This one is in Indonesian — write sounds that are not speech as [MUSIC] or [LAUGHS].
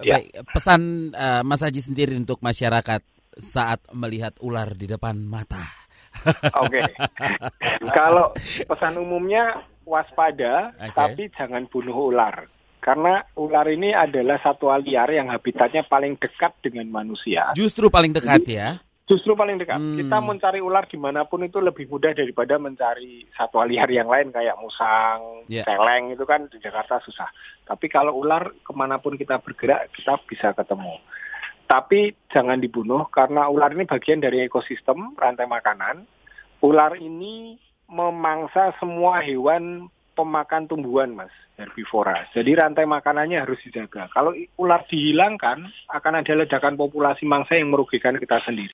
Ya. Baik, pesan uh, Mas Haji sendiri untuk masyarakat saat melihat ular di depan mata. Oke. [LAUGHS] Kalau pesan umumnya waspada, Oke. tapi jangan bunuh ular. Karena ular ini adalah satwa liar yang habitatnya paling dekat dengan manusia. Justru paling dekat ya. Justru paling dekat. Hmm. Kita mencari ular di mana pun itu lebih mudah daripada mencari satwa liar yang lain kayak musang, Ya. celeng itu kan di Jakarta susah. Tapi kalau ular ke mana pun kita bergerak kita bisa ketemu. Tapi jangan dibunuh karena ular ini bagian dari ekosistem rantai makanan. Ular ini memangsa semua hewan pemakan tumbuhan, Mas, herbivora. Jadi rantai makanannya harus dijaga. Kalau ular dihilangkan, akan ada ledakan populasi mangsa yang merugikan kita sendiri.